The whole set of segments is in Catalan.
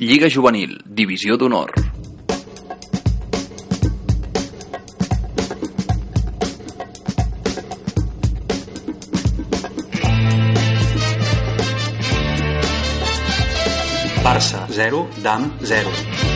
Lliga Juvenil, Divisió d'Honor. Barça 0, Dam 0.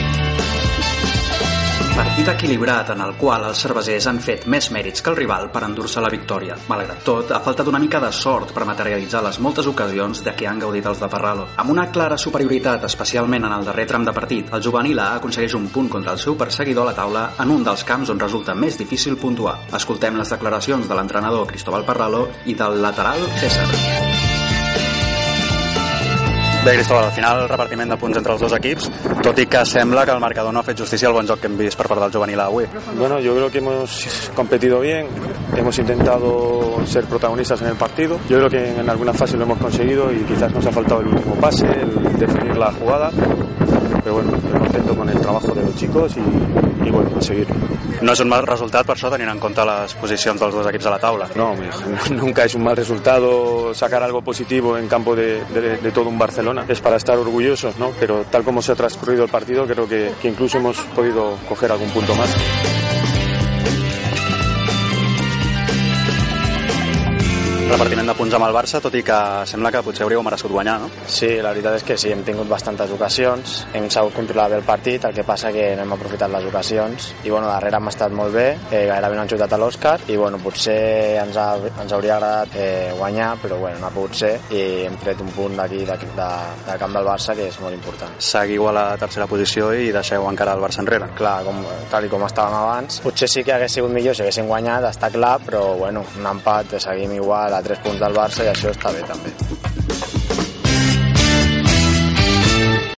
Partit equilibrat en el qual els cervesers han fet més mèrits que el rival per endur-se la victòria. Malgrat tot, ha faltat una mica de sort per materialitzar les moltes ocasions de què han gaudit els de Parralo. Amb una clara superioritat, especialment en el darrer tram de partit, el juvenil A aconsegueix un punt contra el seu perseguidor a la taula en un dels camps on resulta més difícil puntuar. Escoltem les declaracions de l'entrenador Cristóbal Parralo i del lateral César. Bé, Cristóbal, al final el de punts entre els dos equips, tot i que sembla que el marcador no ha fet justícia al bon joc que hem vist per part del juvenil avui. Bueno, yo creo que hemos competido bien, hemos intentado ser protagonistas en el partido. Yo creo que en alguna fase lo hemos conseguido y quizás nos ha faltado el último pase, el definir la jugada. Pero bueno, estoy contento con el trabajo de los chicos y, y bueno, a seguir. No és un mal resultat per això tenint en compte les posicions dels dos equips a la taula. No, nunca es un mal resultado sacar algo positivo en campo de, todo un Barcelona. Es para estar orgullosos, ¿no? Pero tal como se ha transcurrido el partido, creo que incluso hemos podido coger algún punto más. Repartiment de punts amb el Barça, tot i que sembla que potser hauríeu merescut guanyar, no? Sí, la veritat és que sí, hem tingut bastantes ocasions, hem sabut controlar bé el partit, el que passa que no hem aprofitat les ocasions, i bueno, darrere hem estat molt bé, eh, gairebé no han xutat a l'Òscar, i bueno, potser ens, ha, ens hauria agradat eh, guanyar, però bueno, no ha pogut ser, i hem tret un punt d'aquí, de, de, del camp del Barça, que és molt important. Seguiu a la tercera posició i deixeu encara el Barça enrere. Clar, com, tal com estàvem abans, potser sí que hagués sigut millor si haguéssim guanyat, està clar, però bueno, un empat, seguim igual a 3 punts del Barça i això està bé també.